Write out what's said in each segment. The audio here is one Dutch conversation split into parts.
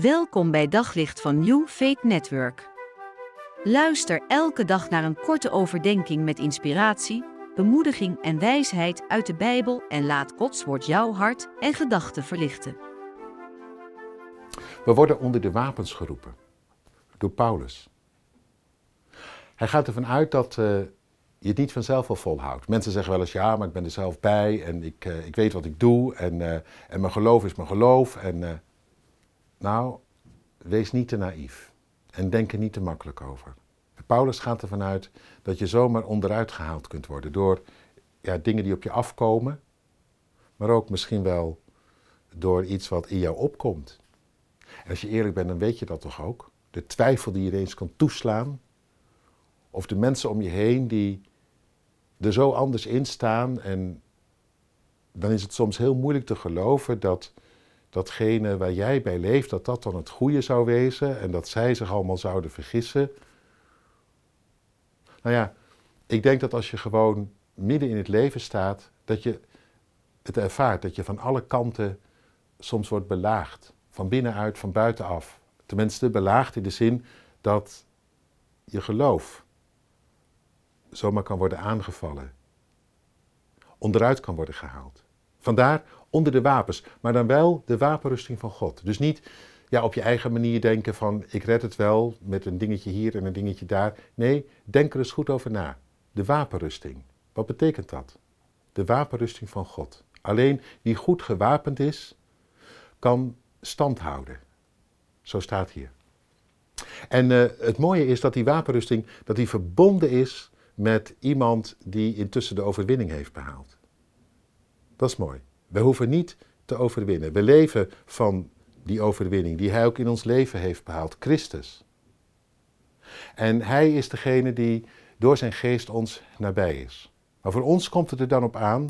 Welkom bij Daglicht van New Faith Network. Luister elke dag naar een korte overdenking met inspiratie, bemoediging en wijsheid uit de Bijbel en laat Gods woord jouw hart en gedachten verlichten. We worden onder de wapens geroepen door Paulus. Hij gaat ervan uit dat uh, je het niet vanzelf al volhoudt. Mensen zeggen wel eens ja, maar ik ben er zelf bij en ik, uh, ik weet wat ik doe en, uh, en mijn geloof is mijn geloof. En, nou, wees niet te naïef en denk er niet te makkelijk over. Paulus gaat ervan uit dat je zomaar onderuit gehaald kunt worden door ja, dingen die op je afkomen, maar ook misschien wel door iets wat in jou opkomt. En als je eerlijk bent, dan weet je dat toch ook? De twijfel die je ineens kan toeslaan, of de mensen om je heen die er zo anders in staan. En dan is het soms heel moeilijk te geloven dat datgene waar jij bij leeft, dat dat dan het goede zou wezen en dat zij zich allemaal zouden vergissen. Nou ja, ik denk dat als je gewoon midden in het leven staat, dat je het ervaart, dat je van alle kanten soms wordt belaagd. Van binnenuit, van buitenaf. Tenminste, belaagd in de zin dat je geloof zomaar kan worden aangevallen. Onderuit kan worden gehaald. Vandaar onder de wapens, maar dan wel de wapenrusting van God. Dus niet ja, op je eigen manier denken van ik red het wel met een dingetje hier en een dingetje daar. Nee, denk er eens goed over na. De wapenrusting. Wat betekent dat? De wapenrusting van God. Alleen wie goed gewapend is, kan stand houden. Zo staat hier. En uh, het mooie is dat die wapenrusting dat die verbonden is met iemand die intussen de overwinning heeft behaald. Dat is mooi. We hoeven niet te overwinnen. We leven van die overwinning die Hij ook in ons leven heeft behaald, Christus. En Hij is degene die door zijn geest ons nabij is. Maar voor ons komt het er dan op aan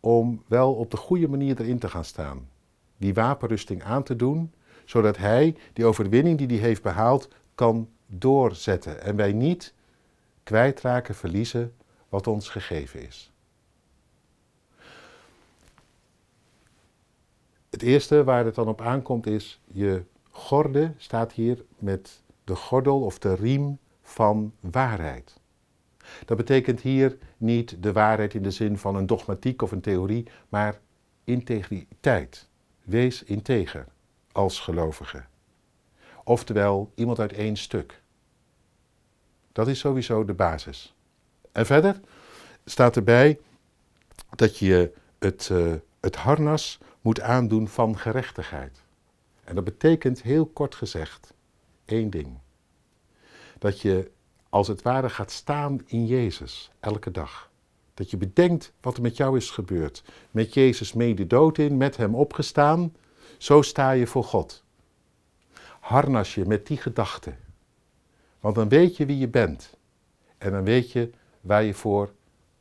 om wel op de goede manier erin te gaan staan. Die wapenrusting aan te doen, zodat Hij die overwinning die Hij heeft behaald kan doorzetten. En wij niet kwijtraken, verliezen wat ons gegeven is. Eerste waar het dan op aankomt is je gorde, staat hier met de gordel of de riem van waarheid. Dat betekent hier niet de waarheid in de zin van een dogmatiek of een theorie, maar integriteit. Wees integer als gelovige. Oftewel iemand uit één stuk. Dat is sowieso de basis. En verder staat erbij dat je het, uh, het harnas moet aandoen van gerechtigheid. En dat betekent heel kort gezegd één ding. Dat je als het ware gaat staan in Jezus elke dag. Dat je bedenkt wat er met jou is gebeurd. Met Jezus mee de dood in, met Hem opgestaan. Zo sta je voor God. Harnas je met die gedachte. Want dan weet je wie je bent. En dan weet je waar je voor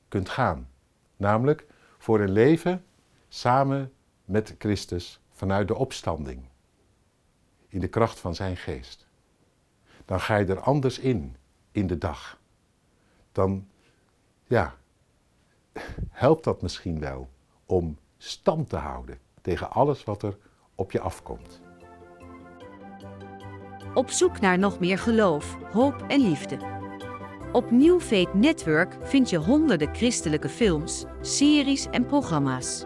kunt gaan. Namelijk voor een leven samen met Christus vanuit de opstanding. In de kracht van zijn geest. Dan ga je er anders in, in de dag. Dan, ja, helpt dat misschien wel om stand te houden tegen alles wat er op je afkomt. Op zoek naar nog meer geloof, hoop en liefde. Op New Network vind je honderden christelijke films, series en programma's.